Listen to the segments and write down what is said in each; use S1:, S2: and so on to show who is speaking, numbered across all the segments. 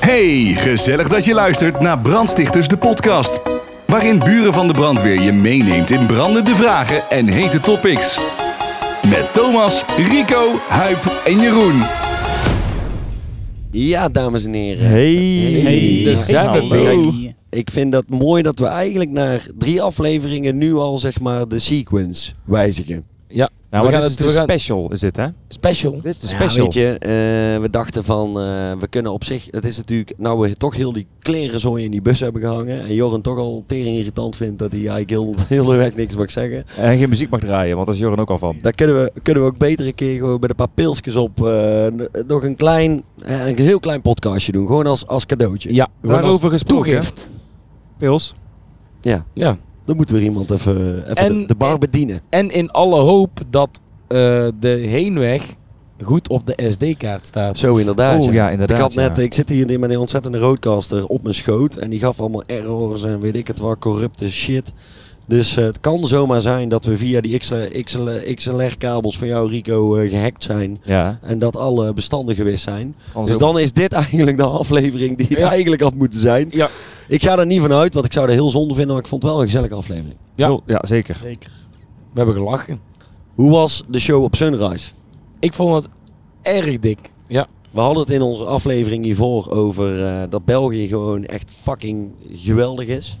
S1: Hey, gezellig dat je luistert naar Brandstichters de podcast. Waarin buren van de brandweer je meeneemt in brandende vragen en hete topics. Met Thomas, Rico, Huip en Jeroen.
S2: Ja, dames en heren.
S3: Hey,
S2: Hey,
S4: daar zijn we
S3: hallo.
S4: weer.
S2: Ik vind dat mooi dat we eigenlijk na drie afleveringen nu al zeg maar de sequence wijzigen.
S4: Ja,
S3: Nou,
S4: we gaan
S3: dit
S4: het
S3: is
S4: we
S3: de
S4: gaan,
S3: special, is dit hè?
S4: special.
S3: Dit is de
S2: Ja,
S3: special.
S2: weet je, eh, we dachten van, eh, we kunnen op zich, het is natuurlijk, nou we toch heel die klerenzooi in die bus hebben gehangen. En Joren toch al tering irritant vindt dat hij eigenlijk heel, heel de weg niks mag zeggen.
S3: En geen muziek mag draaien, want daar is Joran ook al van.
S2: Daar kunnen we, kunnen we ook beter een keer gewoon met een paar pilsjes op eh, nog een klein, een heel klein podcastje doen. Gewoon als, als cadeautje.
S4: Ja,
S3: Daarover
S4: als
S3: gesproken.
S4: Toegift.
S3: Pils.
S2: Ja,
S4: Ja.
S2: Dan moeten we iemand even, even
S4: En-
S2: de, de bar bedienen.
S4: En in alle hoop dat eh, de heenweg goed op de SD-kaart staat.
S2: Zo inderdaad.
S3: Oh ja, inderdaad.
S2: Ik, had net,
S3: ja.
S2: ik zit hier met een ontzettende roadcaster op mijn schoot. En die gaf allemaal errors en weet ik het wat, corrupte shit. Dus eh, het kan zomaar zijn dat we via die XLR-kabels van jou, Rico, eh, gehackt zijn.
S3: Ja,
S2: En dat alle bestanden gewist zijn.
S3: anders
S2: Dus dan is dit eigenlijk de aflevering die het
S4: Ja.
S2: eigenlijk had moeten zijn.
S4: Ja.
S2: Ik ga er niet van uit, want ik zou het heel zonde vinden. Maar ik vond het wel een gezellige aflevering.
S4: Ja.
S3: Ja, zeker.
S4: Zeker. We hebben gelachen.
S2: Hoe was de show op Sunrise?
S4: Ik vond het erg dik. Ja.
S2: We hadden het in onze aflevering hiervoor over eh, dat België gewoon echt fucking geweldig is.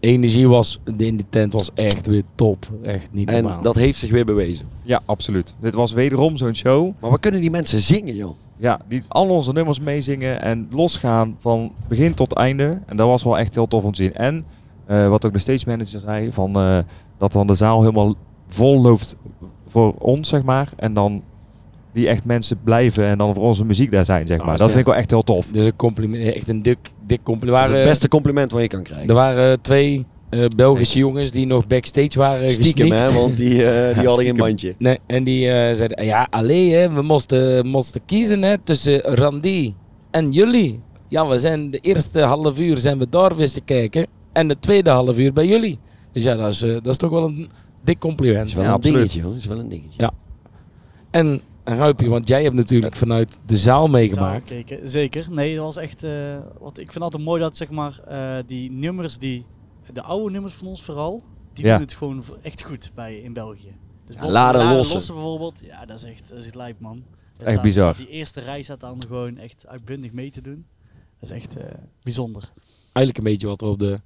S4: Energie was in de tent was echt weer top. Echt niet
S2: En
S4: normaal.
S2: dat heeft zich weer bewezen.
S3: Ja, absoluut. Dit was wederom zo'n show.
S2: Maar wat kunnen die mensen zingen, joh?
S3: Ja, die al onze nummers meezingen en losgaan van begin tot einde. En dat was wel echt heel tof om te zien. En eh, wat ook de stage manager zei, van, eh, dat dan de zaal helemaal vol loopt voor ons, zeg maar. En dan die echt mensen blijven en dan voor onze muziek daar zijn, zeg
S2: Oh,
S3: maar. Dat vind ik wel echt heel tof.
S4: Dus een compliment, echt een dik, dik compliment.
S2: Dat is
S4: Waren,
S2: het beste compliment wat je kan krijgen.
S4: Er waren twee eh, Belgische jongens die nog backstage waren
S2: Stiekem, hè? Want die, eh, die
S3: Ja,
S2: hadden geen bandje.
S4: Nee, en die eh, zeiden, ja, alleen hè, we moesten, moesten kiezen hè, tussen Randy en jullie. Ja, we zijn de eerste half uur zijn we daar wisten kijken en de tweede half uur bij jullie. Dus ja, dat is, eh, dat is toch wel een dik
S2: Dat
S4: compliment.
S2: is wel
S3: Ja,
S2: een
S3: absoluut.
S2: dingetje, hoor. Dat is wel een dingetje.
S4: Ja. En Ruipje, want jij hebt natuurlijk vanuit de zaal meegemaakt.
S5: Zaal. Zeker. Nee, dat was echt. eh, wat, ik vind altijd mooi dat zeg maar eh, die nummers die. De oude nummers van ons vooral. Die
S3: Ja.
S5: doen het gewoon echt goed bij in België. Dus bijvoorbeeld
S2: Laden Lossen.
S5: bijvoorbeeld. Ja, dat is echt, dat is lijp man. Dat
S3: Echt
S5: staat-
S3: bizar.
S5: Die eerste rij staat dan gewoon echt uitbundig mee te doen. Dat is echt eh, bijzonder.
S4: Eigenlijk een beetje wat we op de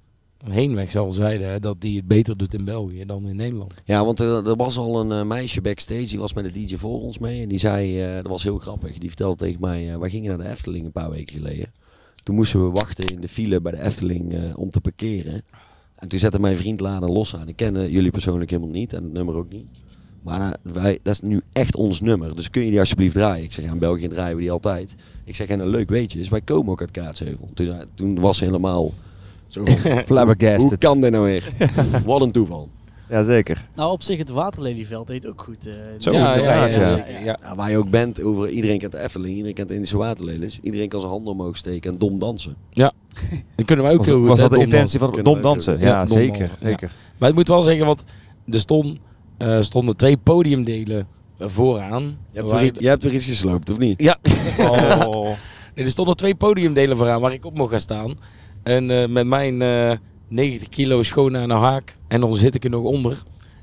S4: heenweg al zeiden, dat die het beter doet in België dan in Nederland.
S2: Ja, want er, was al een eh, meisje backstage, die was met de DJ voor ons mee. En die zei, eh, dat was heel grappig, die vertelde tegen mij, eh wij gingen naar de Efteling een paar weken geleden. Toen moesten we wachten in de file bij de Efteling om te parkeren. En toen zette mijn vriend Laden los aan. Ik ken jullie persoonlijk helemaal niet en het nummer ook niet. Maar wij, dat is nu echt ons nummer, dus kun je die alsjeblieft draaien? Ik zeg, ja, in België draaien we die altijd. Ik zeg, en een leuk weetje is, wij komen ook uit Kaatsheuvel. Toen, toen was ze helemaal zo van, hoe
S3: Flabbergasted.
S2: kan dit nou weer? Wat een toeval.
S3: Ja, zeker.
S5: Nou, op zich het Waterlelieveld heet ook goed. eh,
S3: Zo,
S4: ja, ja, ja,
S3: ja.
S4: ja, ja.
S2: Ja, waar je ook bent, over iedereen kent de Efteling, iedereen kent de Indische waterlelies. Iedereen kan zijn handen omhoog steken en dom dansen.
S4: Dan kunnen wij ook
S3: Was,
S4: heel goed
S3: was
S4: hè,
S3: dat de intentie van dom
S2: we
S3: dansen? Ja,
S4: Ja, dom
S3: zeker.
S4: dansen, ja.
S3: zeker.
S4: Maar ik moet wel zeggen, want er stond, eh, stonden twee podiumdelen eh, vooraan.
S2: Je hebt, iets- je hebt weer iets gesloopt, of niet?
S4: Ja,
S3: Oh.
S4: nee, er stonden twee podiumdelen vooraan waar ik op mocht gaan staan. En eh, met mijn eh 90 kilo schoon aan de haak, en dan zit ik er nog onder,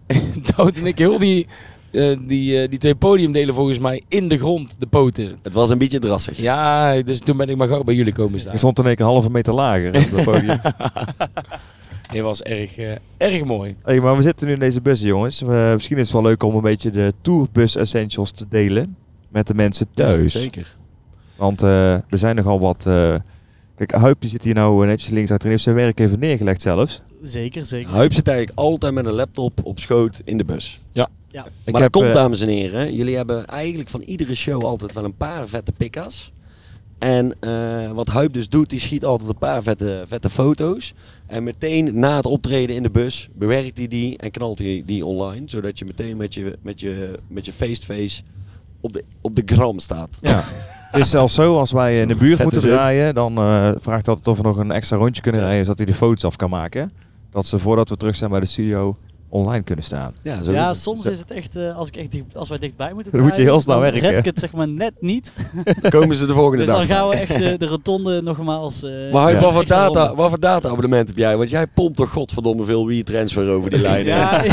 S4: duwde ik heel die, eh, die, eh, die twee podiumdelen volgens mij in de grond, de poten.
S2: Het was een beetje drassig.
S4: Ja, dus toen ben ik maar gauw bij jullie komen staan.
S3: Ik stond in één een halve meter lager op het podium.
S4: Dit was erg, eh, erg mooi.
S3: Hey, maar we zitten nu in deze bussen, jongens. We- misschien is het wel leuk om een beetje de tourbus essentials te delen met de mensen thuis.
S2: zeker.
S3: Want eh, er zijn nogal wat. Kijk, Huipje zit hier nou eh, netjes links achterin. Heeft zijn werk even neergelegd zelfs.
S5: Zeker, zeker.
S2: Huip zit eigenlijk altijd met een laptop op schoot in de bus.
S5: Ja.
S3: Ik
S2: maar dat komt,
S3: eh,
S2: dames en heren, jullie hebben eigenlijk van iedere show altijd wel een paar vette pikkas. En eh, wat Huip dus doet, die schiet altijd een paar vette, vette foto's. En meteen na het optreden in de bus bewerkt hij die en knalt hij die online. Zodat je meteen met je, met je, met je face-to-face op de, op de gram staat.
S3: Ja. Het is zelfs zo, als wij in de buurt moeten
S2: zit.
S3: draaien, dan eh, vraagt dat of we nog een extra rondje kunnen rijden, zodat hij de foto's af kan maken. Dat ze voordat we terug zijn bij de studio online kunnen staan.
S2: Ja, zo
S5: Ja,
S2: is
S5: soms is het echt, eh, als, ik echt dicht, als wij dichtbij moeten
S3: Dan moet je heel snel werken.
S5: red ik het zeg maar net niet.
S2: Dan komen ze de volgende
S5: Dus
S2: dag.
S5: dan gaan we echt de, de rotonde nogmaals... eh,
S2: Maar
S3: Ja.
S2: wat, voor data, wat voor data-abonnement heb jij? Want jij pompt toch godverdomme veel WeTransfer over die lijnen.
S5: Ja,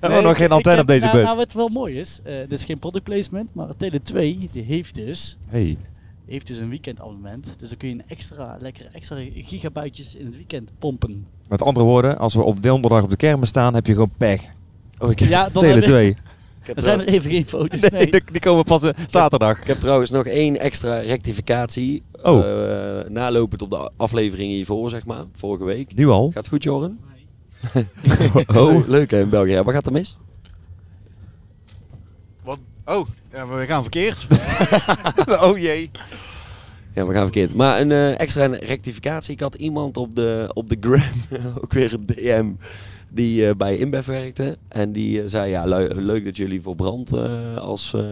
S3: We hebben nog geen antenne op deze
S5: nou,
S3: bus.
S5: Nou, wat wel mooi is, eh dit is geen product placement, maar Tele 2 die heeft dus,
S3: Hey.
S5: Heeft dus een weekendabonnement. Dus dan kun je een extra, lekker extra gigabytes in het weekend pompen.
S3: Met andere woorden, als we op donderdag op de kermis staan, heb je gewoon pech.
S2: Oh, ik,
S5: Ja, dan
S3: Tele
S5: heb je-
S3: 2.
S2: ik heb
S5: er zijn er even geen foto's.
S3: Nee,
S5: Nee.
S3: die, komen pas eh, zaterdag.
S2: ik heb trouwens nog één extra rectificatie.
S3: Oh.
S2: Eh, nalopend op de afleveringen hiervoor, zeg maar. Vorige week.
S3: Nu al?
S2: Gaat goed, Joren?
S3: Oh.
S2: Leuk hè, in België. Ja, wat gaat er mis?
S6: Wat? Oh, ja, we gaan verkeerd. oh jee.
S2: Ja, we gaan verkeerd. Maar een eh, extra rectificatie. Ik had iemand op de, op de gram, ook weer een DM, die eh, bij InBev werkte. En die eh, zei, ja, le- leuk dat jullie voor Brand eh, als eh,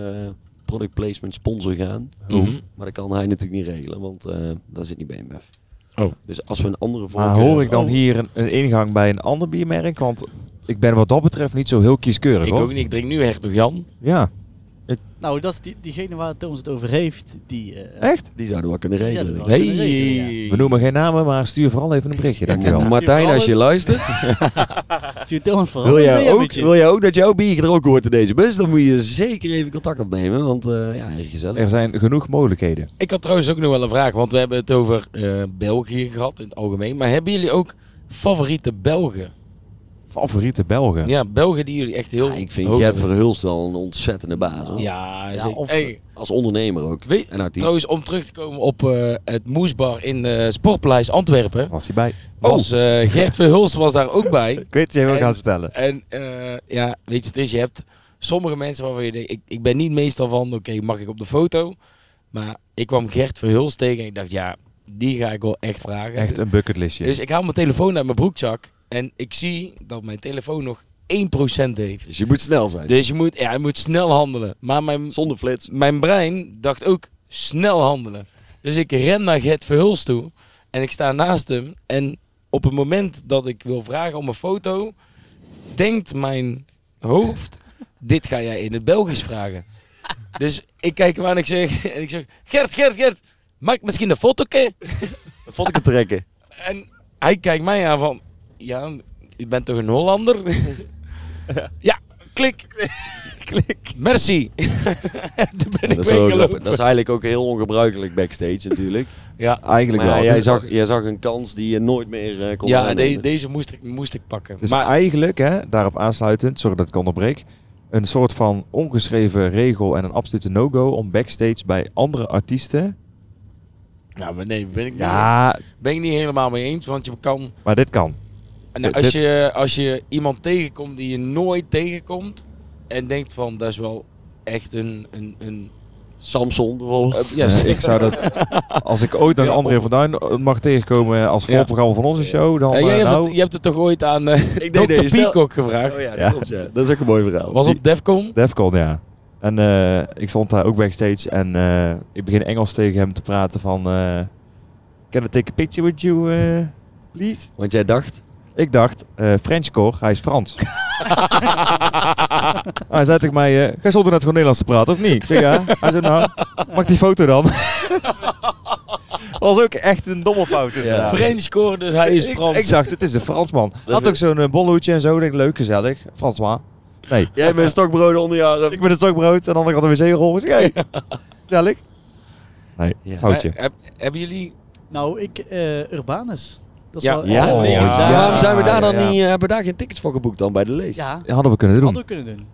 S2: product placement sponsor gaan.
S4: Mhm.
S2: Maar dat kan hij natuurlijk niet regelen, want eh dat zit niet bij InBev.
S4: Oh.
S2: Dus als we een andere
S3: Maar
S2: voorkeur-
S3: hoor ik dan
S2: Oh.
S3: hier een, een ingang bij een ander biermerk? Want ik ben wat dat betreft niet zo heel kieskeurig
S4: Ik
S3: hoor.
S4: ook niet. Ik drink nu Hertog Jan.
S3: Ja,
S5: Nou, dat is die, diegene waar Thomas het over heeft. Die, eh,
S3: echt?
S2: Die zouden we kunnen regelen.
S5: wel kunnen regelen, ja.
S3: We noemen geen namen, maar stuur vooral even een berichtje. Dankjewel.
S5: Ja.
S2: Martijn, als je luistert,
S5: Stuur Thomas vooral
S2: wil
S5: een
S2: jij, ook, wil jij ook dat jouw bier gedronken wordt in deze bus, dan moet je zeker even contact opnemen, want eh, ja, gezellig.
S3: Er zijn genoeg mogelijkheden.
S4: Ik had trouwens ook nog wel een vraag, want we hebben het over eh, België gehad in het algemeen. Maar hebben jullie ook favoriete Belgen?
S3: Favoriete Belgen?
S4: Ja, Belgen die jullie echt heel
S2: Ja, ik vind Gert. Verhulst wel een ontzettende baas. hoor.
S4: Ja,
S5: Ja, of-
S4: Hey,
S2: Als ondernemer ook.
S4: weet,
S2: en artiest.
S4: trouwens, om terug te komen op eh, het Moesbar in eh Sportpaleis Antwerpen.
S3: Was hij bij?
S4: Was, eh, Gert Verhulst was daar ook bij.
S3: Ik weet wel
S4: En-
S3: gaat vertellen.
S4: En eh, ja, weet je, het is, je hebt sommige mensen waarvan je denkt, ik, ik ben niet meestal van, oké, mag ik op de foto? Maar ik kwam Gert Verhulst tegen en ik dacht, ja, die ga ik wel echt vragen.
S3: Echt een bucketlistje.
S4: Dus ik haal mijn telefoon uit mijn broekzak en ik zie dat mijn telefoon nog 1% heeft.
S2: Dus je moet snel zijn.
S4: Dus je moet, ja, je moet snel handelen. Maar mijn,
S2: Zonder flits.
S4: mijn brein dacht ook snel handelen. Dus ik ren naar Gert Verhulst toe en ik sta naast hem. En op het moment dat ik wil vragen om een foto, denkt mijn hoofd, dit ga jij in het Belgisch vragen. Dus ik kijk hem aan en ik zeg, en ik zeg Gert, Gert, Gert, maak misschien een foto.
S2: Vond ik het trekken.
S4: En hij kijkt mij aan van, ja, u bent toch een Hollander? ja, klik. klik. Merci. Toen ben ik
S2: dat, is grappig. dat is eigenlijk ook heel ongebruikelijk backstage natuurlijk.
S4: Ja,
S3: Eigenlijk
S2: Maar
S3: wel.
S2: jij
S3: Het is-
S2: zag, jij zag een kans die je nooit meer eh, kon
S4: ja de- deze moest ik, moest ik pakken.
S3: Het is
S4: maar
S3: eigenlijk, hè, daarop aansluitend, sorry dat ik onderbreek, een soort van ongeschreven regel en een absolute no-go om backstage bij andere artiesten.
S4: ja, maar nee, ben ik, niet,
S3: Ja,
S4: ben ik niet helemaal mee eens. Want je kan,
S3: maar dit kan.
S4: Nou, als, je, als je iemand tegenkomt die je nooit tegenkomt en denkt van, dat is wel echt een... een, een
S2: Samson bijvoorbeeld.
S4: ja,
S3: Eh, ik zou dat, als ik ooit een
S4: Ja,
S3: André van Duin eh, mag tegenkomen als
S4: Ja.
S3: voorprogramma van onze show, dan
S4: Ja, jij
S3: eh,
S4: hebt
S3: nou,
S4: het, je hebt het toch ooit aan eh
S2: Ik
S4: Dr. Peacock gevraagd?
S2: Oh ja, dat
S3: Ja.
S2: klopt ja. Dat is ook een mooi verhaal.
S4: Was op Defcon?
S3: Defcon, ja. En eh, ik stond daar ook backstage en eh, ik begin Engels tegen hem te praten van... eh Can I take a picture with you, eh, please?
S2: Want jij dacht,
S3: Ik dacht, eh Frenchcore, hij is Frans. hij zei tegen mij, eh, ga zonder net gewoon Nederlands te praten, of niet? Ik zeg ja. Hij zei, nou, mag die foto dan? was ook echt een domme fout. inderdaad.
S4: French score, dus hij is
S3: Ik-
S4: Frans.
S3: Ik, dacht, het is een Fransman. Had ook zo'n eh, bolhoedje en zo. Ik denk, leuk, gezellig. Fransman. Nee.
S2: jij bent stokbrood onder je arm.
S3: Ik ben een stokbrood en dan had ik een wc-rol. Ik zeg, hey, gezellig. Nee,
S2: Ja.
S3: foutje.
S4: Maar heb- hebben jullie...
S5: Nou, ik, eh, Urbanus. Dat is
S4: Ja.
S5: wel
S2: Ja?
S3: Oh, ja.
S2: Waarom zijn we daar dan
S3: ja.
S2: niet, eh, hebben we daar geen tickets voor geboekt dan bij de lees?
S5: Ja,
S3: Ja, hadden we kunnen doen.
S5: hadden we kunnen doen.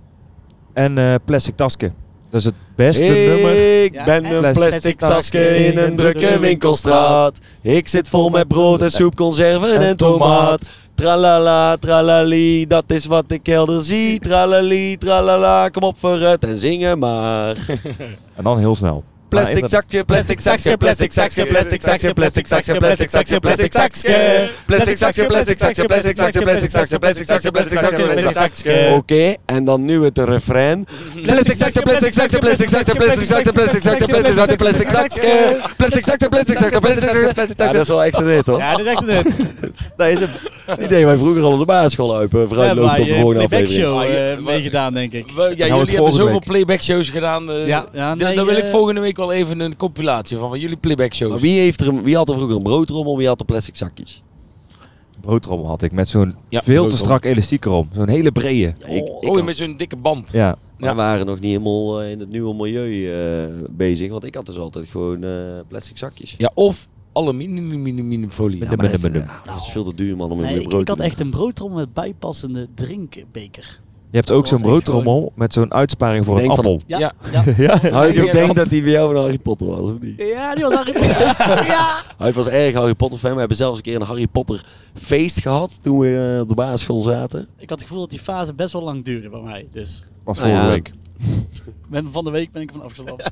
S3: En eh, plastic tasken. Dat is het beste nummer.
S2: Ik ben
S5: en
S2: een
S3: plastic
S5: tasje
S2: in een drukke winkelstraat. Ik zit vol met brood en soep, conserven en tomaat. Tralala, tralali, dat is wat ik helder zie. Tralali, tralala, kom op vooruit en zingen maar.
S3: En dan heel snel.
S2: Plastic zakje, plastic zakje, plastic zakje, plastic zakje, plastic zakje, plastic zakje, plastic zakje. Plastic zakje, plastic zakje, plastic zakje, plastic zakje, plastic zakje, plastic zakje, plastic zakje. Oké, en dan nu het refrein. Plastic zakje, plastic zakje, plastic zakje, plastic zakje, plastic zakje, plastic zakje, plastic zakje. Plastic zakje, plastic zakje, plastic zakje. Ja, dat is wel echt een hit hoor.
S5: Ja, dat is echt een hit.
S2: Dat is hem. Die deden wij vroeger al op de basisschool uit, vooruit lopen op de volgende
S5: playback
S2: aflevering.
S4: Ah,
S5: eh, meegedaan, denk ik.
S4: We- ja, jullie hebben zoveel playback shows gedaan. eh,
S5: Ja, ja,
S4: d-
S5: nee,
S4: dan wil ik
S5: eh,
S4: volgende week wel even een compilatie van, van jullie playback shows.
S2: Maar wie, heeft er een, wie had er vroeger een broodrommel, wie had er plastic zakjes?
S3: Broodrommel had ik met zo'n
S4: Ja,
S3: veel te
S4: broodrommel.
S3: strak elastiek erom. Zo'n hele brede.
S2: Ja, ik,
S4: oh,
S2: ik
S4: oh,
S2: had-
S4: met zo'n dikke band.
S3: Ja.
S2: we waren nog niet helemaal eh, in het nieuwe milieu eh, bezig, want ik had dus altijd gewoon eh, plastic zakjes.
S4: Ja, of aluminiumfolie.
S2: Ja, maar dat, is, ja, dat is veel te duur man om in
S5: Nee, ik, had echt een broodtrommel met bijpassende drinkbeker.
S3: Je hebt ook zo'n broodrommel met zo'n uitsparing voor
S2: Ik
S3: een
S2: van-
S3: appel.
S5: Ja,
S4: Ja.
S5: ja.
S3: Ja.
S2: Hou ik denk dat hij voor jou een Harry Potter was, of niet?
S5: Ja, die was Harry Potter. ja.
S2: Hij was erg Harry Potter fan. We hebben zelfs een keer een Harry Potter feest gehad toen we eh, op de basisschool zaten.
S5: Ik had het gevoel dat die fase best wel lang duurde bij mij. Dus
S3: Was
S2: Nou
S3: vorige
S2: ja.
S3: week.
S5: ben, van de week ben ik ervan afgestapt.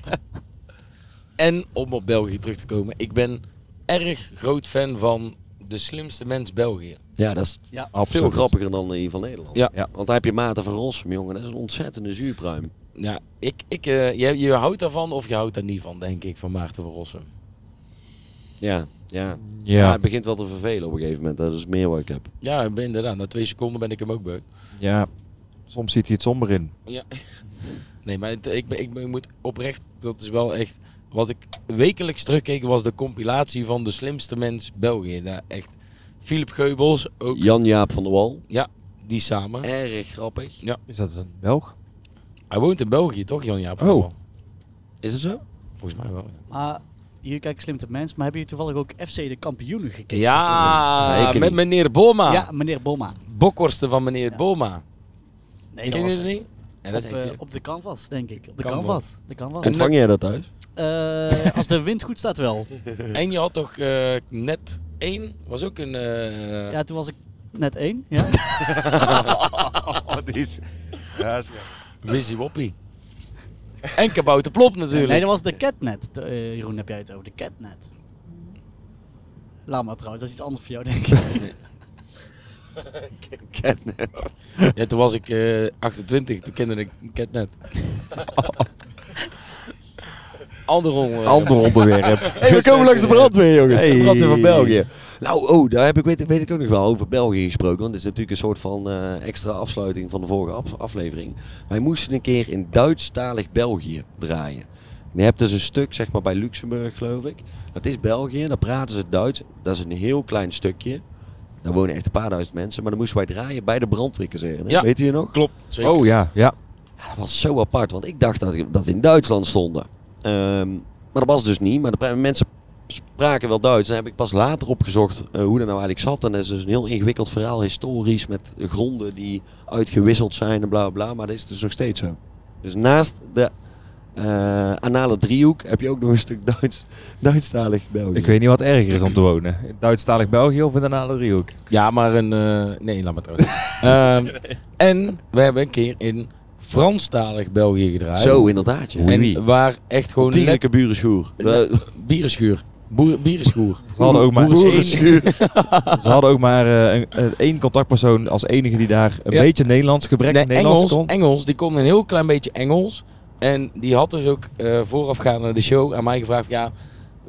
S4: En om op België terug te komen. Ik ben erg groot fan van de slimste mens België.
S2: Ja, dat is
S5: Ja.
S2: veel grappiger dan die van Nederland.
S4: Ja.
S3: Ja.
S2: Want daar heb je Maarten van Rossum, jongen. Dat is een ontzettende zuurpruim.
S4: Ja, ik, ik, eh, je, je houdt daarvan of je houdt daar niet van, denk ik, van Maarten van Rossum.
S2: Ja, ja. ja.
S3: Ja.
S2: het begint wel te vervelen op een gegeven moment. Dat is meer wat ik heb.
S4: Ja, ik ben inderdaad. Na twee seconden ben ik hem ook beu.
S3: ja. Soms ziet hij het somber in.
S4: Ja. Nee, maar het- ik, ben- ik, ben- ik moet oprecht, dat is wel echt... Wat ik wekelijks terugkeek was de compilatie van de slimste mens België. Daar echt Philip Geubels, ook
S2: Jan-Jaap van der Wal.
S4: die samen.
S2: Erg grappig.
S3: Is dat een Belg?
S4: Hij woont in België, toch Jan-Jaap?
S3: Oh.
S2: Is het zo?
S4: Volgens mij wel.
S5: Maar hier kijken slim te mens. Maar hebben jullie toevallig ook FC de kampioenen gekeken?
S4: Ja, met meneer Boma.
S5: Ja, meneer Boma.
S4: Bokworsten van meneer
S5: Ja.
S4: Boma.
S5: Nee, dat
S4: Ken je
S5: was
S4: dat niet? Ja, dat is
S5: op,
S4: echt...
S5: op de canvas, denk ik. Op de
S4: Canvas.
S5: canvas. De canvas.
S2: Ontvang jij dat thuis?
S5: Eh, als de wind goed staat wel.
S4: En je had toch eh, net één, was ook een... eh,
S5: Ja, toen was ik net één. Ja.
S3: die is... Ja,
S4: Wizzy Woppie. En Kabouter Plop natuurlijk.
S5: Nee, dat was de catnet. Eh, Jeroen, heb jij het over? De catnet. Laat maar trouwens, dat is iets anders voor jou, denk ik.
S2: Catnet.
S4: Ja, toen was ik eh 28, toen kende ik Catnet. Ander onder.
S3: Ander onderwerp.
S2: Hey, we komen langs de brandweer, jongens.
S3: Hey.
S2: De brandweer van België. Nou, oh, daar heb ik, weet, weet ik ook nog wel over België gesproken. Want het is natuurlijk een soort van eh, extra afsluiting van de vorige af- aflevering. Wij moesten een keer in Duitsstalig België draaien. En je hebt dus een stuk, zeg maar bij Luxemburg, geloof ik. Dat is België, daar praten ze Duits. Dat is een heel klein stukje. Daar wonen echt een paar duizend mensen. Maar dan moesten wij draaien bij de brandweerkazerne.
S4: Ja.
S2: Weet je nog?
S4: Klopt, zeker.
S3: Oh ja, ja.
S2: Ja, dat was zo apart, want ik dacht dat, dat we in Duitsland stonden. Ehm, maar dat was dus niet. Maar de mensen spraken wel Duits. En heb ik pas later opgezocht eh, hoe dat nou eigenlijk zat. En dat is dus een heel ingewikkeld verhaal, historisch, met gronden die uitgewisseld zijn en bla bla. Maar dat is dus nog steeds zo. Dus naast de eh, anale driehoek heb je ook nog een stuk Duits, Duitsstalig België.
S3: Ik weet niet wat erger is om te wonen. Duitsstalig België of in de Nale Driehoek?
S4: Ja, maar een... eh, nee, laat maar trouwens. Ehm, en we hebben een keer in Franstalig België gedraaid.
S2: Zo, inderdaad. Ja.
S3: Oei,
S4: En waar echt gewoon...
S2: Dierlijke burenschoer. We-
S4: Bierenschuur. Boer, bierenschuur.
S3: Ze hadden ook maar,
S2: Boerenschuur.
S3: ze hadden ook maar eh, een, één contactpersoon als enige die daar een
S4: Ja.
S3: beetje Nederlands gebrek
S4: Nee,
S3: Nederlands
S4: Engels,
S3: kon.
S4: Engels, die kon een heel klein beetje Engels. En die had dus ook eh voorafgaand naar de show aan mij gevraagd... Ja,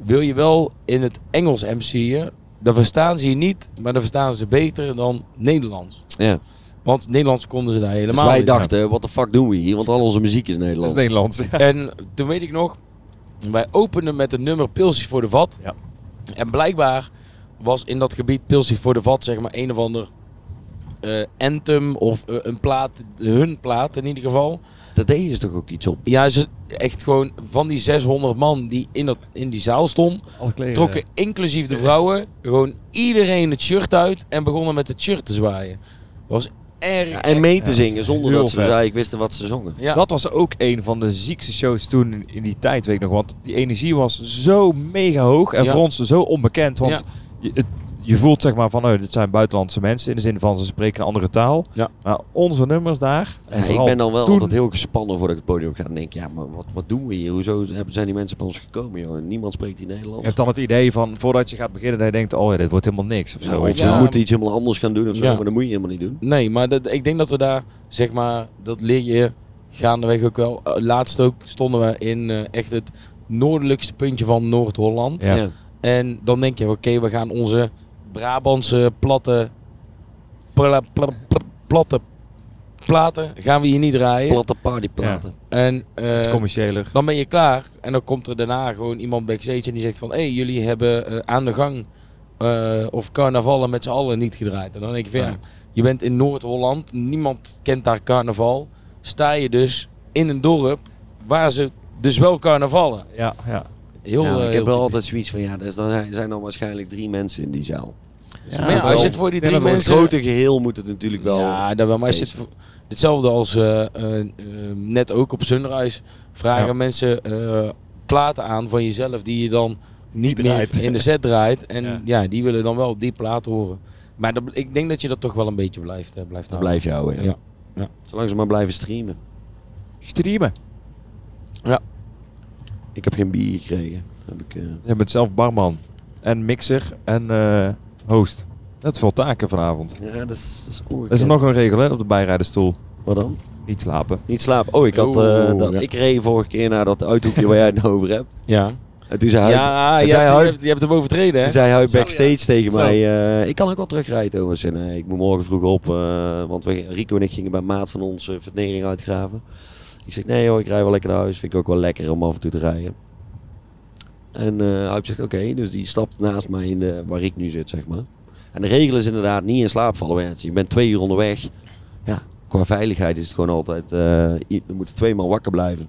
S4: wil je wel in het Engels MC'en? Dan verstaan ze je niet, maar dan verstaan ze beter dan Nederlands.
S2: Ja.
S4: Want Nederlands konden ze daar
S2: Dus
S4: helemaal
S2: wij
S4: niet.
S2: dachten, wat de fuck doen we hier? Want al onze muziek is
S3: Dat is
S2: Nederlands.
S3: Nederlands. ja.
S4: En toen weet ik nog, wij openden met het nummer Pilsjes voor de Vat.
S3: Ja.
S4: En blijkbaar was in dat gebied Pilsjes voor de Vat zeg maar een of ander eh, anthem of eh, een plaat, hun plaat in ieder geval.
S2: Daar deden ze toch ook iets op?
S4: Ja, ze, echt gewoon van die 600 man die in, dat, in die zaal stond,
S3: kleren.
S4: trokken inclusief de vrouwen gewoon iedereen het shirt uit en begonnen met het shirt te zwaaien. Was erg.
S2: Ja, en mee te zingen zonder dat ze
S3: vet.
S2: eigenlijk wisten wat ze zongen.
S4: ja.
S3: Dat was ook een van de ziekste shows toen in- die tijd, weet ik nog. Want die energie was zo mega hoog en
S4: Ja.
S3: voor ons zo onbekend. Want het- je voelt zeg maar van, oh, dit zijn buitenlandse mensen. In de zin van, ze spreken een andere taal.
S4: Ja.
S3: Maar onze nummers daar. en
S2: Ja, ik ben dan wel
S3: toen-
S2: altijd heel gespannen voordat ik het podium op ga. Dan denk ik, ja, maar wat, wat doen we hier? Hoezo hebben- zijn die mensen bij ons gekomen, joh? Niemand spreekt hier
S3: Je
S2: Nederlands.
S3: hebt dan het idee van, voordat je gaat beginnen, dat je denkt, oh ja, dit wordt helemaal niks. Of zo,
S2: of
S3: je
S2: moeten iets helemaal anders gaan doen of zo,
S4: Ja.
S2: maar dat moet je helemaal niet doen.
S4: Nee, maar dat, ik denk dat we daar, zeg maar, dat leer je gaandeweg ook wel. Eh, laatst ook stonden we in eh, echt het noordelijkste puntje van Noord-Holland.
S3: Ja.
S4: En dan denk je, oké, we gaan onze Brabantse platte, pla- pla- pla- platte platen gaan we hier niet draaien.
S2: Platte partyplaten.
S4: En eh,
S3: Het is commerciëler.
S4: dan ben je klaar. En dan komt er daarna gewoon iemand backstage en die zegt van... Hé, hey, jullie hebben eh, aan de gang eh, of carnavallen met z'n allen niet gedraaid. En dan denk ik van ja,
S3: Ja.
S4: je bent in Noord-Holland. Niemand kent daar carnaval. Sta je dus in een dorp waar ze dus wel carnavallen.
S3: Ja, ja.
S4: Heel,
S2: Ja, ik
S4: heel
S2: heb wel
S4: typisch.
S2: altijd zoiets van, ja, dus dan zijn- zijn dan waarschijnlijk drie mensen in die zaal.
S3: Ja,
S4: maar ja, als je het voor die drie
S2: het
S4: mensen...
S2: grote geheel moet het natuurlijk wel...
S4: Ja, dat wel. Maar als je het
S2: feesten.
S4: voor- hetzelfde als eh, eh, eh, net ook op Sunrise vragen
S3: Ja.
S4: mensen eh, platen aan van jezelf die je dan niet
S3: draait.
S4: meer in de set draait. En
S3: Ja.
S4: ja. die willen dan wel die plaat horen. Maar dat, ik denk dat je dat toch wel een beetje blijft, eh, blijft houden.
S2: blijf je houden, ja.
S4: Ja.
S2: Zolang ze maar blijven streamen.
S3: Streamen.
S2: Ik heb geen bier gekregen. Heb ik, eh,
S3: Je bent zelf barman. En mixer en eh, host. Dat is veel taken vanavond.
S2: Ja, dat is, dat is ongekend.
S3: Er is er nog een regel hè, op de bijrijdenstoel.
S2: Wat dan?
S3: Niet slapen.
S2: Niet slapen. Oh, ik had... eh,
S4: Oeh,
S2: dat,
S4: ja.
S2: Ik reed vorige keer naar dat uithoekje waar jij het nou over hebt.
S4: Ja,
S2: En toen zei hij...
S4: ja je,
S2: zei
S4: hebt, je,
S2: hij-
S4: hebt, je hebt hem overtreden hè?
S2: Toen zei hij
S5: Zo,
S2: backstage tegen
S5: Zo.
S2: mij, eh, ik kan ook wel terugrijden Thomas. En eh, ik moet morgen vroeg op, eh, want we, Rico en ik gingen bij maat van ons uh, vernering uitgraven. Ik zeg, nee hoor, ik rij wel lekker naar huis. Vind ik ook wel lekker om af en toe te rijden. En eh hij zegt, oké, dus die stapt naast mij in de, waar ik nu zit, zeg maar. En de regel is inderdaad niet in slaap vallen. Want je bent twee uur onderweg. Ja, qua veiligheid is het gewoon altijd, eh je er moeten twee man wakker blijven.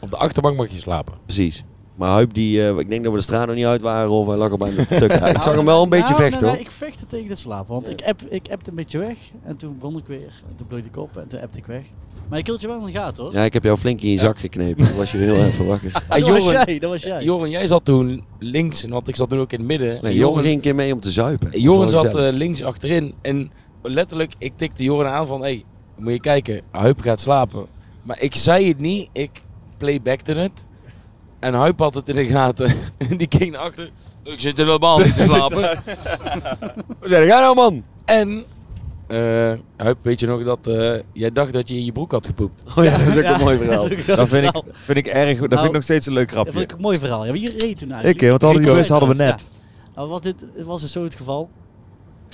S4: Op de achterbank mag je slapen.
S2: Precies. Maar Huip, die, eh, ik denk dat we de straat nog niet uit waren of hij lag al bijna te tukken. Ik zag hem wel een beetje
S5: Nou,
S2: vechten
S5: nee,
S2: hoor.
S5: nee, ik vechtte tegen het slapen. Want
S2: Ja.
S5: ik, app, ik appte een beetje weg. En toen begon ik weer. En toen bloeide ik op. En toen appte ik weg. Maar ik hield je wel in de gaten hoor.
S2: Ja, ik heb jou flink in je zak geknepen. Toen was je heel even wakker.
S4: En
S5: dat was
S4: Joren-
S5: jij. Dat was jij.
S4: Joren, jij zat toen links, en want ik zat toen ook in het midden.
S2: Nee,
S4: En
S2: Joren ging een keer mee om te zuipen. Dat
S4: Joren zat eh, links achterin en letterlijk, ik tikte Joren aan van, hé, hey, moet je kijken, Huip gaat slapen. Maar ik zei het niet, ik playbackte het. En Huip had het in de gaten. En die keek naar achter. Ik zit helemaal niet te slapen.
S2: Hoe zei jij nou man?
S4: En, eh Huip, weet je nog dat eh, jij dacht dat je in je broek had gepoept?
S2: Oh ja, dat is ook
S5: Ja,
S2: een mooi verhaal.
S5: dat
S3: Dat vind ik, vind ik erg. Dat vind
S5: Nou,
S3: ik nog steeds een leuk
S5: Dat
S3: grapje.
S5: vond ik een mooi verhaal. Ja, wie reed toen
S3: Ik,
S5: eigenlijk?
S3: hè, want al die bus hadden we net.
S5: Nou, was dit het was dus zo het geval.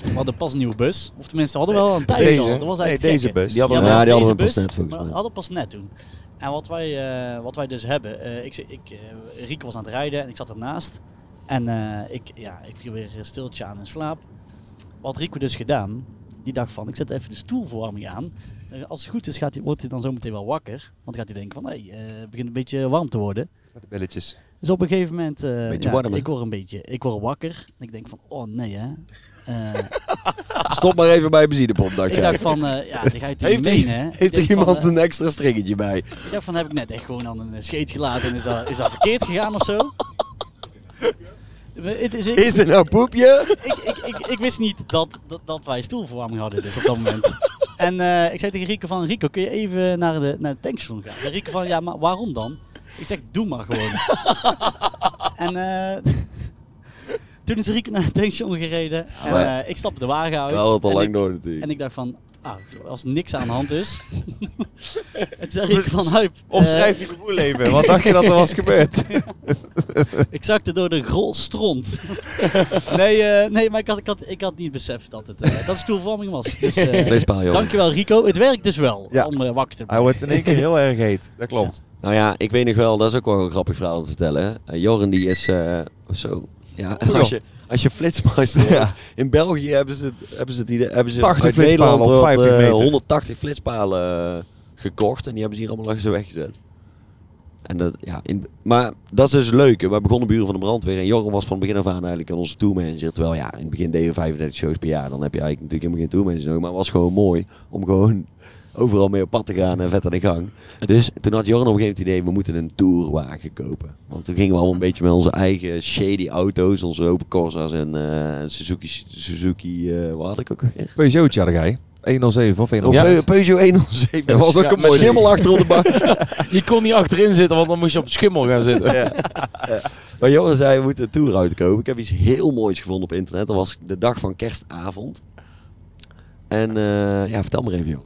S5: We hadden pas een nieuwe bus. Of tenminste, we hadden wel een tijd
S4: Deze.
S5: al. Dat was
S3: Nee,
S5: eigenlijk
S3: deze bus.
S4: Die hadden
S2: Ja,
S4: we
S2: die
S5: deze
S2: hadden we pas
S5: bus,
S2: net, volgens
S5: maar
S2: mij.
S5: we hadden pas net toen. En wat wij, eh, wat wij dus hebben, eh, ik, ik, eh, Rieke was aan het rijden en ik zat ernaast. En eh, ik, ja, ik viel weer stiltje aan in slaap. Wat Rico dus gedaan, die dacht van, ik zet even de stoelverwarming aan. Eh, als het goed is, gaat hij, wordt hij dan zometeen wel wakker. Want dan gaat hij denken van, hé, hey, het begint een beetje warm te worden.
S3: De belletjes.
S5: Dus op een gegeven moment, eh,
S2: Beetje
S5: ja,
S2: warm, hè?
S5: ik word een beetje, ik word wakker. En ik denk van, oh nee hè. Eh,
S2: Stop maar even bij een benzinepomp, dacht
S5: ik dacht van, eh, ja, dat ga je
S2: Heeft er-
S5: hè.
S2: Heeft er
S5: van,
S2: iemand
S5: eh,
S2: een extra stringetje bij?
S5: ik dacht van, heb ik net echt gewoon aan een eh, scheet gelaten en is dat, is dat verkeerd gegaan of zo? Het is, ik,
S2: Is er nou poepje?
S5: ik, ik, ik, ik wist niet dat, dat, dat wij stoelverwarming hadden dus op dat moment. En eh, ik zei tegen Rico van, Rico kun je even naar de, naar de tankstation gaan? En Rico van, ja maar waarom dan? Ik zeg, doe maar gewoon. en eh, toen is Rico naar de tankstation gereden. En eh, ik stapte de wagen uit.
S2: Al lang door natuurlijk.
S5: En ik dacht van, ah, als niks aan de hand is. en toen zei Rico van, Huip, eh,
S3: Omschrijf je gevoel even. Wat dacht je dat er was gebeurd?
S5: ik zakte door de grol stront. nee, eh, nee, maar ik had, ik, had, ik had niet beseft dat het, eh, dat het stoelverwarming was. Dus, eh,
S2: joh.
S5: dankjewel Rico. Het werkt dus wel
S3: Ja.
S5: om wakker te
S3: Hij wordt in één keer heel erg heet. Dat klopt.
S2: Nou ja, ik weet nog wel, dat is ook wel een grappig verhaal om te vertellen. Joren die is eh, zo... Ja,
S3: Oh,
S2: als je, als je flitsmeister
S3: Ja.
S2: In België hebben ze, het, hebben ze het hebben ze
S3: 80
S2: uit
S3: flitspalen
S2: Nederland
S3: op
S2: wat,
S3: 50
S2: eh,
S3: meter.
S2: 180 flitspalen eh, gekocht. En die hebben ze hier allemaal langs de weg gezet. En dat, ja, in, maar dat is dus leuk. Wij begonnen buren van de brandweer. En Joren was van begin af aan eigenlijk onze tourmanager. Terwijl ja, in het begin deden we 35 shows per jaar. Dan heb je eigenlijk natuurlijk helemaal geen tourmanager nodig. Maar het was gewoon mooi om gewoon overal mee op pad te gaan en vet aan de gang. Dus toen had Jorn op een gegeven moment het idee, we moeten een tourwagen kopen. Want toen gingen we allemaal een beetje met onze eigen shady auto's, onze Opel Corsa's en eh, Suzuki, Suzuki eh, wat had ik ook weer?
S3: Peugeotje had jij. 107 of 107.
S2: Oh,
S4: Ja.
S2: Peu- Peugeot 107.
S3: Dat was ook
S2: Ja,
S3: een mooi
S2: schimmel achter op de bank.
S4: Je kon niet achterin zitten, want dan moest je op de schimmel gaan zitten.
S2: ja. Ja. Maar Johan zei, we moeten een tourauto kopen. Ik heb iets heel moois gevonden op internet. Dat was de dag van kerstavond. En eh, ja, vertel maar even, joh.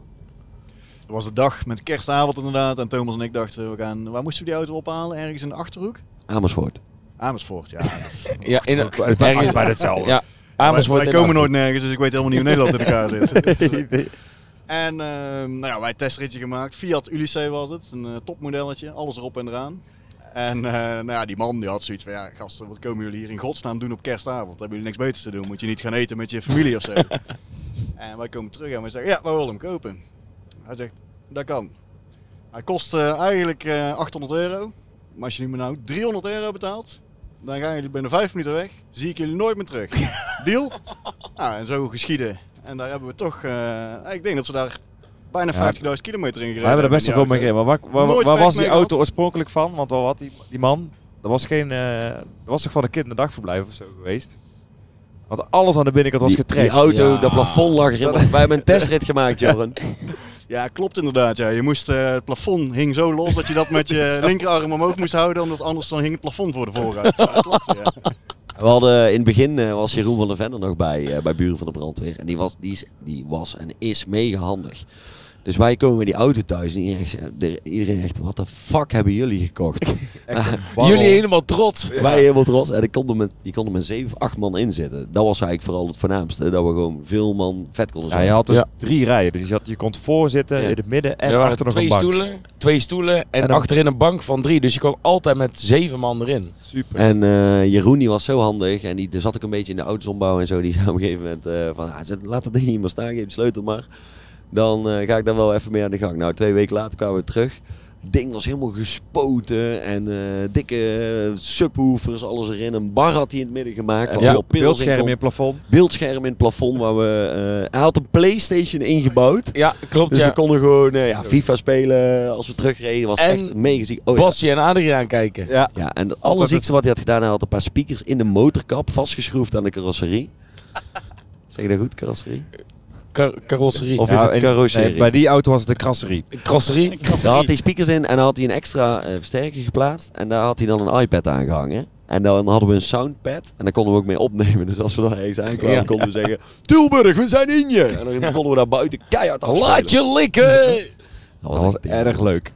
S6: Dat was de dag met kerstavond inderdaad. En Thomas en ik dachten, we gaan, waar moesten we die auto ophalen? Ergens in de Achterhoek?
S2: Amersfoort.
S6: Amersfoort, ja.
S4: Ja, in,
S3: Bij- bij- hetzelfde.
S4: Ja,
S6: wij,
S4: Amersfoort.
S6: wij
S4: en
S6: komen nooit nergens, dus ik weet helemaal niet hoe Nederland in elkaar zit. En ehm, nou ja, wij testritje gemaakt. Fiat Ulysse was het, een eh, topmodelletje, alles erop en eraan. En eh, nou ja, die man die had zoiets van, ja gasten, wat komen jullie hier in godsnaam doen op kerstavond? Hebben jullie niks beters te doen? Moet je niet gaan eten met je familie of zo? en wij komen terug en wij zeggen, ja, wij willen hem kopen. Hij zegt, dat kan. Hij kost eh, eigenlijk eh, 800 euro. Maar als je nu maar nou 300 euro betaalt, dan gaan jullie binnen 5 minuten weg. Zie ik jullie nooit meer terug. Deal? Nou, en zo geschieden. En daar hebben we toch, eh, ik denk dat ze daar bijna
S3: Ja.
S6: 50.000 kilometer in gereden
S3: We hebben er best wel veel mee gereden. Maar waar, waar, waar was die auto
S6: gehad.
S3: oorspronkelijk van? Want wat had die, die man? Dat was geen. eh, dat was toch van een kinderdagverblijf of zo geweest? Want alles aan de binnenkant was
S2: Die, die auto,
S4: Ja.
S2: dat plafond lag erin. Wij hebben een testrit gemaakt, Joran.
S6: Ja, klopt inderdaad. Ja. Je moest, eh, het plafond hing zo los dat je dat met je linkerarm omhoog moest houden, omdat anders dan hing het plafond voor de voorruit. Ja, klopt, ja.
S2: We hadden in het begin eh, was Jeroen van der Ven er nog bij, eh, bij Buren van de Brandweer. En die was, die, is, die was en is mega handig. Dus wij komen met die auto thuis en iedereen zegt, wat de fuck hebben jullie gekocht?
S4: Jullie helemaal trots.
S2: Wij helemaal trots. En ik kon er met, die kon er met 7, 8 man in zitten. Dat was eigenlijk vooral het voornaamste. Dat we gewoon veel man vet konden
S3: Ja,
S2: zijn.
S3: je had dus
S4: Ja.
S3: drie rijen. Dus je, had, je kon voorzitten,
S2: Ja.
S3: in het midden en
S4: er waren
S3: achter nog
S4: twee
S3: een bank.
S4: stoelen, twee stoelen en, achterin een bank van drie. Dus je kon altijd met zeven man erin.
S3: Super.
S2: En eh, Jeroen die was zo handig. En die, daar zat ik een beetje in de auto's ombouwen en zo. Die zei op een gegeven moment eh, van, ah, zet, laat dat ding hier maar staan. Geef de sleutel maar. Dan eh, ga ik daar wel even mee aan de gang. Nou, twee weken later kwamen we terug. Het ding was helemaal gespoten. En eh, dikke subwoofers, alles erin. Een bar had hij in het midden gemaakt.
S4: Ja,
S3: Beeldscherm in het plafond.
S2: Beeldscherm in het plafond. Waar we, eh, hij had een Playstation ingebouwd.
S4: Ja, klopt
S2: Dus
S4: ja.
S2: we konden gewoon eh, ja, FIFA spelen als we terugreden. was
S4: En
S2: echt mega ziek. Oh.
S4: Basje en Adriaan kijken.
S3: Ja.
S2: Ja, en het allerziekste wat hij had gedaan, hij had een paar speakers in de motorkap vastgeschroefd aan de carrosserie. zeg je dat goed, carrosserie?
S4: Kar carrosserie.
S2: Of
S3: Ja,
S2: is het
S3: en-
S2: carrosserie?
S3: nee, bij die auto was het de krasserie.
S4: Carrosserie.
S2: Daar had hij speakers in en dan had hij een extra eh, versterker geplaatst. En daar had hij dan een iPad aangehangen. En dan hadden we een soundpad en daar konden we ook mee opnemen. Dus als we dan ergens aankwamen,
S4: Ja.
S2: konden we zeggen... Tilburg, we zijn in je! En dan konden we daar buiten keihard afspelen.
S4: Laat je likken!
S2: Dat
S3: Dat was erg leuk.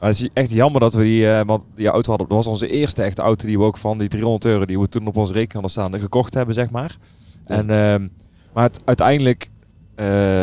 S3: Maar het is echt jammer dat we die, eh, want die auto hadden. Dat was onze eerste echte auto die we ook van die 300 euro die we toen op onze rekening hadden staan gekocht hebben, zeg maar. En, ehm, maar het, uiteindelijk eh,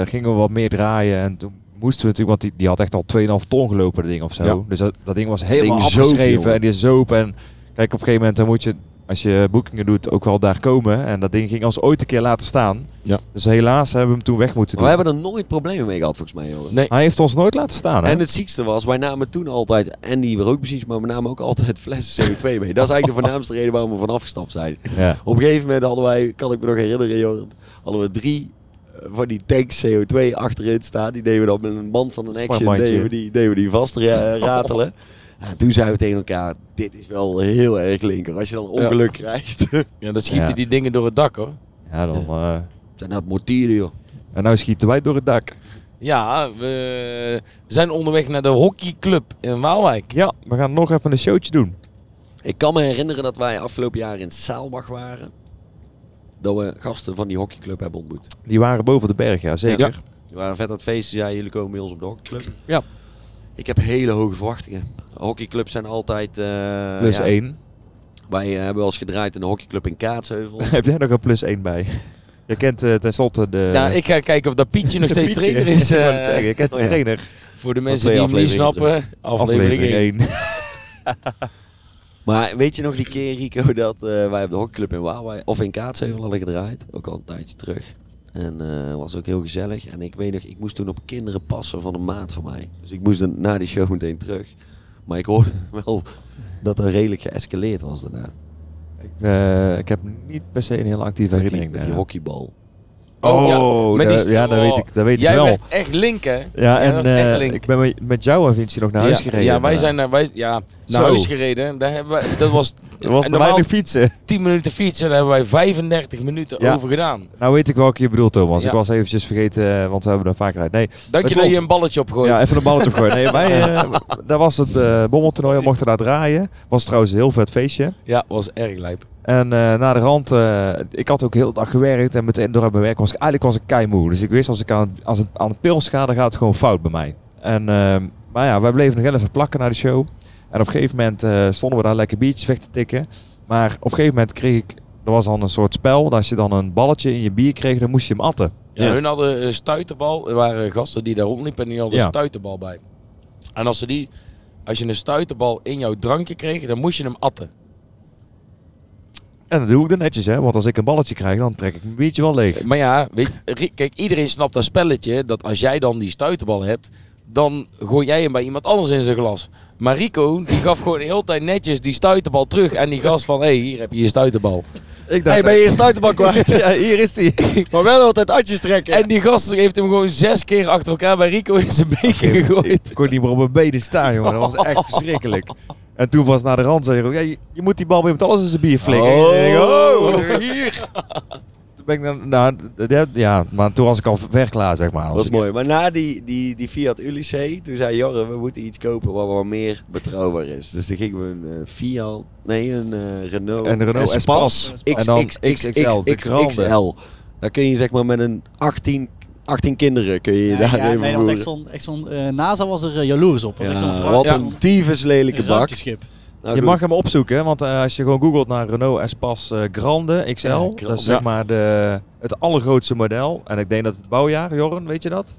S3: gingen we wat meer draaien en toen moesten we natuurlijk, want die, die had echt al 2,5 ton gelopen, dat ding of zo.
S4: Ja.
S3: Dus dat, dat ding was helemaal
S2: ding
S3: afgeschreven
S2: jongen.
S3: en die is zoop. En kijk, op een gegeven moment dan moet je, als je boekingen doet, ook wel daar komen. En dat ding ging ons ooit een keer laten staan.
S4: Ja.
S3: Dus helaas hebben we hem toen weg moeten
S2: Maar
S3: doen.
S2: we hebben er nooit problemen mee gehad, volgens mij. Hoor.
S4: Nee.
S3: Hij heeft ons nooit laten staan. Hè?
S2: En het ziekste was, wij namen toen altijd, en die ook precies, maar we namen ook altijd flessen CO2 mee. Dat is eigenlijk de voornaamste reden waarom we vanaf gestapt zijn.
S3: ja.
S2: Op een gegeven moment hadden wij, kan ik me nog herinneren, Joran, hadden we drie eh, van die tanks CO2 achterin staan. Die deden we dan met een band van een action, deden we die, deden we die vast ra- ratelen. Ja, toen zeiden we tegen elkaar, dit is wel heel erg linker. Als je dan ongeluk krijgt.
S4: Ja, dan schieten
S3: Ja.
S4: die dingen door het dak hoor.
S3: ja, dan... eh,
S2: zijn dat mortieren, joh.
S3: En nou schieten wij door het dak.
S4: Ja, we zijn onderweg naar de hockeyclub in Waalwijk.
S3: Ja, we gaan nog even een showtje doen.
S2: Ik kan me herinneren dat wij afgelopen jaar in Saalbach waren. Dat we gasten van die hockeyclub hebben ontmoet.
S3: Die waren boven de berg, ja zeker.
S2: Die waren vet aan het feesten. Ja, jullie komen bij ons op de hockeyclub.
S3: Ja.
S2: Ik heb hele hoge verwachtingen. Hockeyclubs zijn altijd... eh,
S3: Plus
S2: ja,
S3: 1.
S2: Wij eh, hebben wel eens gedraaid in de hockeyclub in Kaatsheuvel.
S3: Heb jij nog een plus 1 bij? Je kent eh tenslotte de...
S4: Nou, ik ga kijken of dat Pietje nog steeds
S3: Pietje.
S4: trainer is.
S3: Ik
S4: eh,
S3: je kent de
S2: oh
S3: trainer.
S4: voor de mensen die hem niet snappen. Aflevering,
S3: Aflevering
S4: 1.
S3: 1.
S2: Maar weet je nog die keer, Rico, dat eh, wij op de hockeyclub in Waalwijk, of in Kaatsheuvel hadden gedraaid? Ook al een tijdje terug. En eh was ook heel gezellig. En ik weet nog, ik moest toen op kinderen passen van een maat van mij. Dus ik moest dan na die show meteen terug. Maar ik hoorde wel dat er redelijk geëscaleerd was daarna.
S3: Ik, eh, ik heb niet per se een heel actieve
S2: Met die,
S3: herinnering.
S2: met die hockeybal.
S4: Oh, ja, met die
S3: dat-
S4: st-
S3: ja, dat
S4: oh.
S3: weet ik, dat weet ik
S4: Jij
S3: wel.
S4: werd echt link, hè?
S3: Ja,
S4: Jij
S3: en eh,
S4: link.
S3: ik ben met- met jou en Vinci nog naar huis
S4: ja,
S3: gereden.
S4: Ja, wij zijn naar, wij, ja, naar
S3: Zo.
S4: huis gereden. Daar hebben wij, dat was
S3: Er was
S4: normaal
S3: fietsen.
S4: 10 minuten fietsen. Daar hebben wij 35 minuten
S3: Ja.
S4: over gedaan.
S3: Nou weet ik welke je bedoelt, Thomas. Ik was eventjes vergeten, eh, want we hebben er vaak uit. Nee,
S4: Dank
S3: Dat
S4: je dat je een balletje opgooit.
S3: ja, even een balletje opgooien. Nee, wij, eh, daar was het bommeltoernooi, we mochten daar draaien. Was trouwens een heel vet feestje.
S4: Ja, was erg lijp.
S3: En eh na de rand, eh, ik had ook heel dag gewerkt en meteen door mijn werk was ik eigenlijk was ik keimoe. Dus ik wist als ik aan, als het aan de pils ga, dan gaat het gewoon fout bij mij. En, ehm, maar ja, wij bleven nog heel even plakken naar de show. En op een gegeven moment eh, stonden we daar lekker biertjes weg te tikken. Maar op een gegeven moment kreeg ik, er was dan een soort spel, dat als je dan een balletje in je bier kreeg, dan moest je hem atten.
S4: Ja,
S2: Ja.
S4: Hun hadden een stuiterbal. Er waren gasten die daar rondliepen en die hadden
S3: Ja.
S4: een stuiterbal bij. En als, ze die, als je een stuiterbal in jouw drankje kreeg, dan moest je hem atten.
S3: En dat doe ik dan netjes, hè. Want als ik een balletje krijg, dan trek ik mijn biertje wel leeg.
S4: Maar ja, weet, kijk, iedereen snapt dat spelletje. Dat als jij dan die stuiterbal hebt, dan gooi jij hem bij iemand anders in zijn glas. Maar Rico, die gaf gewoon de hele tijd netjes die stuiterbal terug. En die gast van, hé, hey, hier heb je je stuiterbal.
S3: Ik
S2: Hey, ben je je stuiterbal kwijt?
S3: ja, hier is die.
S2: maar wel altijd atjes trekken.
S4: En die gast heeft hem gewoon zes keer achter elkaar bij Rico in zijn beker gegooid.
S3: Ik kon niet meer op mijn benen staan, jongen. Dat was echt verschrikkelijk. En toen was naar de rand, zei ja, je, je moet die bal weer met alles in zijn bier flikken.
S2: Oh.
S3: Denk, oh, hier. Toen ben ik dan, nou, ja, maar toen was ik al ver klaar, zeg maar.
S2: Dat is mooi. Maar na die, die, die Fiat Ulysse, toen zei Jorre, we moeten iets kopen wat wat meer betrouwbaar is. Dus toen gingen we een eh, Fiat, nee, een eh, Renault,
S3: Een Renault Espace. En dan XXL, de.
S2: Daar kun je zeg maar met een 18, 18 kinderen kun je je
S5: Ja,
S2: daar
S5: ja,
S2: even
S5: nee, was echt zo'n, echt zo'n eh, NASA was er eh, jaloers op. Echt zo'n
S2: Ja,
S5: vrouw-
S2: wat
S5: ja,
S2: een tyfus lelijke bak. Nou,
S3: je
S2: goed.
S3: mag hem opzoeken, want eh, als je gewoon googelt naar Renault Espace Grande XL,
S2: Ja,
S3: dat is zeg
S4: Ja.
S3: maar de, het allergrootste model. En ik denk dat het bouwjaar, Jorren, weet je dat?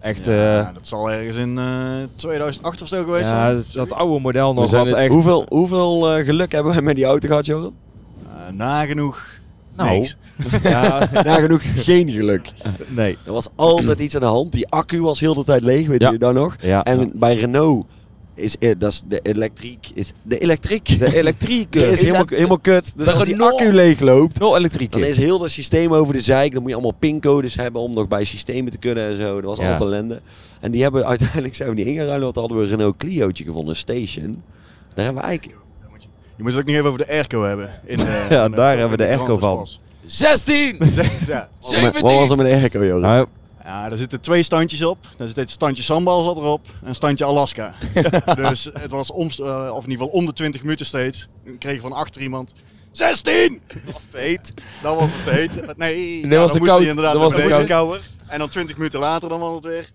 S3: Echt,
S6: Ja, dat zal ergens in eh 2008 of zo geweest
S3: ja,
S6: zijn.
S3: dat, dat oude model nog wat echt...
S2: Hoeveel, hoeveel geluk hebben we met die auto gehad, Joren?
S6: Eh, nagenoeg
S3: Nou,
S6: niks.
S3: Ja,
S2: Nagenoeg geen geluk.
S3: nee.
S2: Er was altijd iets aan de hand. Die accu was heel de tijd leeg, weet
S3: Ja.
S2: je dat nog?
S3: Ja.
S2: En bij Renault is, eh, dat is de elektriek. Is de elektriek.
S3: De elektriek
S2: is
S3: is
S2: helemaal, helemaal kut. Dus als die accu leeg loopt,
S3: nul elektriek.
S2: dan is heel het systeem over de zeik. Dan moet je allemaal pincodes hebben om nog bij systemen te kunnen en zo. Dat was
S3: Ja.
S2: altijd ellende. En die hebben uiteindelijk zijn we die ingeruild. Want hadden we een Renault Clio'tje gevonden, een station. Daar hebben we eigenlijk...
S6: Je moet het ook nog even over de airco hebben. In, de-
S3: Ja,
S6: in de-
S3: daar hebben we de airco van.
S6: brandweerspas.
S4: 16!
S6: ja.
S2: Wat was er met de airco, joh?
S3: Nou,
S6: ja, daar zitten twee standjes op. Daar zit het standje sambal zat erop en een standje Alaska. dus het was om, eh, of in ieder geval om de 20 minuten steeds. Dan kreeg van achter iemand 16! Dat was te heet. Dat was het heet. Nee,
S4: Dat
S6: ja,
S4: was
S6: dan
S4: te
S6: moest
S4: koud.
S6: inderdaad
S4: Dat was
S6: beneden.
S2: kouder.
S6: En dan 20 minuten later dan was het weer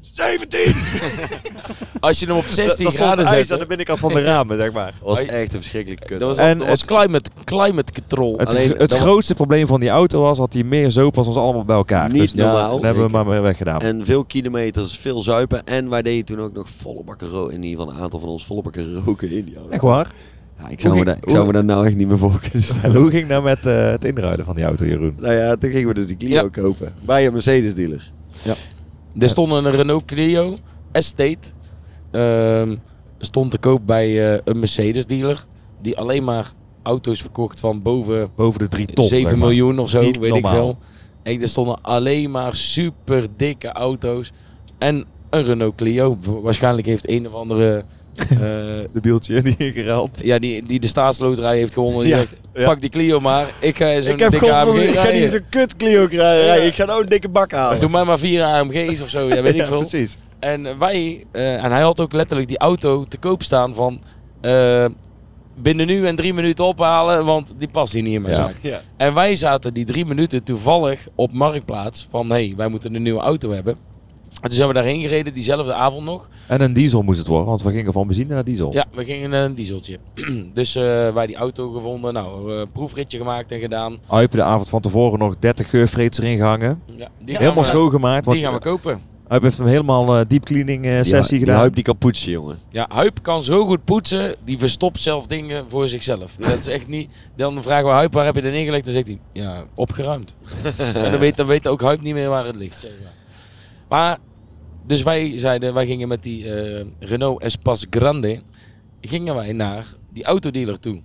S6: 17!
S4: Als je hem op 16
S3: dat stond
S4: graden
S3: ijs aan de binnenkant van de ramen, zeg maar.
S2: Dat was echt een verschrikkelijke kut.
S4: Dat was,
S3: En
S4: dat was
S3: het-
S4: climate, climate control.
S3: Het,
S2: Alleen,
S3: het
S2: dat-
S3: grootste probleem van die auto was dat hij meer zoop was als allemaal bij elkaar.
S2: Niet
S3: Dus
S4: ja,
S2: normaal.
S3: dat hebben we maar weer weggedaan.
S2: En veel kilometers, veel zuipen. En wij deden toen ook nog volle bakken roken. In ieder geval een aantal van ons volle bakken roken in die auto.
S3: Echt waar?
S2: Ja, ik zou, me, daar, ik zou me
S3: hoe-
S2: daar nou echt niet meer voor kunnen stellen.
S3: Hoe ging dat met eh, het inruilen van die auto, Jeroen?
S2: Nou ja, toen gingen we dus die Clio
S4: Ja.
S2: kopen. Bij een Mercedes dealer.
S4: Er stond een Renault Clio Estate. Ehm, stond te koop bij eh, een Mercedes dealer. Die alleen maar auto's verkocht van boven
S3: Boven de 3 ton.
S4: 7
S3: zeg maar.
S4: miljoen of zo,
S3: Niet
S4: weet
S3: normaal.
S4: ik veel. En er stonden alleen maar super dikke auto's. En een Renault Clio. Waarschijnlijk heeft een of andere... eh,
S3: De bieltje die ingeruild.
S4: ja, die, die de staatsloterij heeft gewonnen. Die
S2: Ja,
S4: zegt,
S3: ja.
S4: pak die Clio maar. Ik ga zo'n dikke AMG
S2: ik ga niet
S4: rijden.
S2: zo'n kut Clio krijgen.
S4: Ja.
S2: Ik ga nou een dikke bak halen.
S4: Doe mij maar vier AMG's of zo, ja, weet ik veel.
S3: precies.
S4: En wij, eh, en hij had ook letterlijk die auto te koop staan van eh, binnen nu en drie minuten ophalen, want die past hier niet in mijn
S3: Ja.
S4: zaak.
S2: Ja.
S4: En wij zaten die drie minuten toevallig op Marktplaats van hé, hey, wij moeten een nieuwe auto hebben. En toen zijn we daarheen gereden, diezelfde avond nog.
S3: En een diesel moest het worden, want we gingen van benzine naar diesel.
S4: Ja, we gingen een dieseltje. dus eh, wij die auto gevonden, nou, eh, proefritje gemaakt en gedaan.
S3: Huip de avond van tevoren nog 30 geurvreters erin gehangen.
S4: Ja, die
S3: helemaal schoongemaakt. Want
S4: Die gaan we kopen.
S3: Huip heeft hem helemaal eh deep cleaning eh, sessie
S2: die
S3: gedaan.
S2: huip die kan poetsen, jongen.
S4: Ja, Huip kan zo goed poetsen, die verstopt zelf dingen voor zichzelf. Dat is echt niet... Dan vragen we Huip, waar heb je er neergelegd? Dan zegt hij, ja, opgeruimd. en dan weet, dan weet ook Huip niet meer waar het ligt. Zeg maar. Maar, dus wij zeiden, wij gingen met die eh, Renault Espace Grande, gingen wij naar die autodealer toe.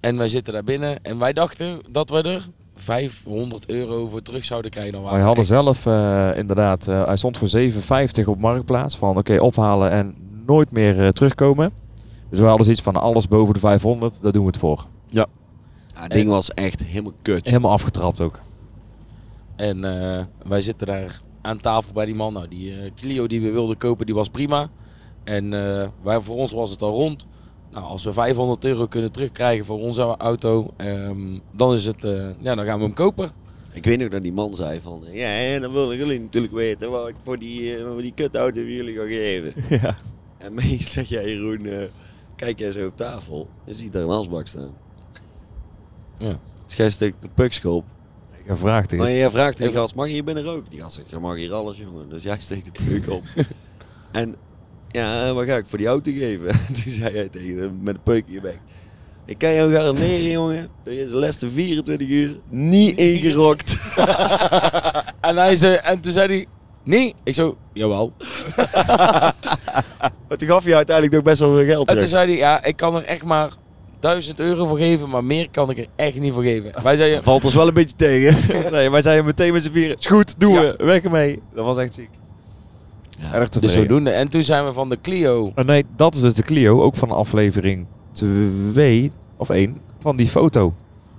S4: En wij zitten daar binnen en wij dachten dat we er 500 euro voor terug zouden krijgen.
S3: Wij hadden
S4: echt-
S3: zelf eh, inderdaad, eh, hij stond voor 7,50 op Marktplaats. Van oké, ophalen en nooit meer eh, terugkomen. Dus we hadden zoiets van alles boven de 500, daar doen we het voor.
S2: Ja, het ding was echt helemaal kut.
S3: Helemaal afgetrapt ook.
S4: En eh, wij zitten daar aan tafel bij die man. Nou, die eh, Clio die we wilden kopen, die was prima. En eh, wij, voor ons was het al rond. Nou, als we 500 euro kunnen terugkrijgen voor onze auto, ehm, dan is het, eh, ja, dan gaan we hem kopen.
S2: Ik weet nog dat die man zei van, ja, en dan willen jullie natuurlijk weten wat ik voor die, voor die kutauto jullie ga geven.
S3: Ja.
S2: En meest zeg jij Jeroen, eh, kijk jij zo op tafel, je ziet daar een asbak staan.
S4: Ja.
S2: Dus jij steekt de pukskop.
S3: Heb gevraagd
S2: Maar jij vraagt die gast, mag je hier binnen roken? Die gast zegt, je mag hier alles jongen. Dus jij steekt de puk op. en ja, wat ga ik voor die auto geven? Toen zei hij tegen hem met een peuk in je bek. Ik kan jou garanderen jongen, dat je de laatste 24 uur niet ingerokt.
S4: En, hij zei, en toen zei hij, nee. Ik zo, jawel.
S2: Maar toen gaf je uiteindelijk nog best wel veel geld
S4: En toen
S2: terug.
S4: zei hij, ja, ik kan er echt maar 1000 euro voor geven, maar meer kan ik er echt niet voor geven. Wij zeiden,
S2: Valt ons wel een beetje tegen.
S3: Nee, wij zeiden meteen met z'n vieren. Is goed, doen
S4: Ja.
S3: we. Weg ermee. Dat was echt ziek.
S2: Ja.
S3: Erg
S4: dus zodoende. En toen zijn we van de Clio.
S3: Oh, nee, dat is dus de Clio, ook van aflevering 2 of 1 van die foto.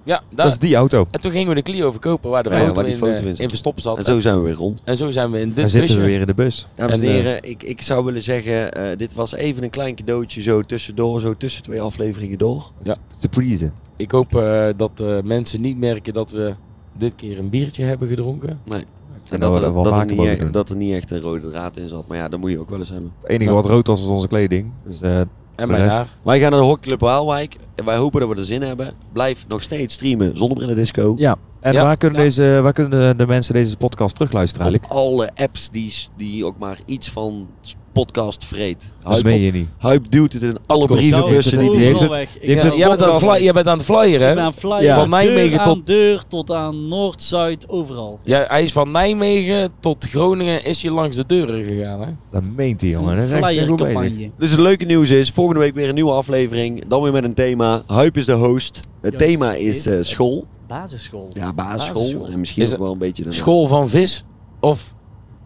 S4: Ja, daar,
S3: Dat is die auto.
S4: en toen gingen we de Clio verkopen waar de
S2: Ja,
S4: foto,
S2: waar die
S4: in,
S2: foto
S4: eh,
S2: in
S4: in,
S2: zat.
S4: verstopt zat.
S2: En zo zijn we weer rond.
S4: En zo zijn we in dit
S3: zitten we weer in de bus.
S2: Dames en
S4: En, eh,
S2: heren, ik, ik zou willen zeggen, eh, dit was even een klein cadeautje zo tussendoor, zo tussen twee afleveringen door.
S4: Ja.
S3: Surprise.
S4: Ik hoop eh, dat eh, mensen niet merken dat we dit keer een biertje hebben gedronken.
S2: En
S3: En
S2: dat, er,
S3: dat
S2: er niet echt, dat er niet echt een rode draad in zat. Maar ja, dat moet je ook wel eens hebben.
S3: Het enige wat rood was, was onze kleding. Dus eh,
S4: En mijn haar.
S2: Wij gaan naar de hockeyclub Waalwijk. En wij hopen dat we er zin hebben. Blijf nog steeds streamen. Zonnebrillen Disco.
S3: ja. En
S4: Ja.
S3: waar, kunnen
S4: Ja.
S3: deze, waar kunnen de, mensen deze podcast terugluisteren
S2: Op
S3: eigenlijk?
S2: alle apps die, die ook maar iets van podcast vreet.
S3: Dat
S2: Hype,
S3: meen je niet.
S2: Hype duwt het in alle brievenbussen. Die,
S3: die
S2: die
S3: heeft het-
S5: weg.
S3: Heeft het
S4: Jij bent, aan fly, jij bent aan het
S5: Ik ben
S4: hè?
S5: aan
S3: Ja.
S5: van
S4: Nijmegen
S5: deur
S4: tot-
S5: aan deur tot aan Noord, Zuid, overal.
S4: Ja, hij is van Nijmegen tot Groningen is hij langs de deuren gegaan, hè?
S3: Dat meent hij, jongen. Dat is echt
S5: Flyer
S3: goed.
S2: Dus het leuke nieuws is, volgende week weer een nieuwe aflevering. Dan weer met een thema. Hype is de host. Het
S5: Juist,
S2: thema is
S5: is-
S2: eh, school.
S5: Basisschool.
S2: Ja, basisschool.
S5: Basisschool.
S2: En misschien
S4: Is
S2: ook
S4: het
S2: wel een beetje... daarna.
S4: School van vis of...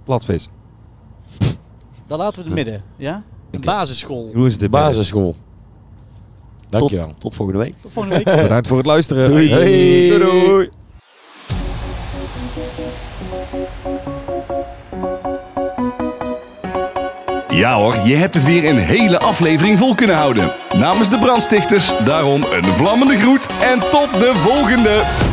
S3: Platvis.
S5: Dan laten we het midden. Ja? Een
S4: Oké.
S5: basisschool.
S3: Hoe is het in
S4: Basisschool. Dankjewel.
S2: Tot volgende week.
S5: Tot volgende week.
S3: Bedankt voor het luisteren.
S2: Doei.
S4: Hey.
S2: Doei, doei.
S1: Ja hoor, je hebt het weer een hele aflevering vol kunnen houden. Namens de brandstichters, daarom een vlammende groet en tot de volgende!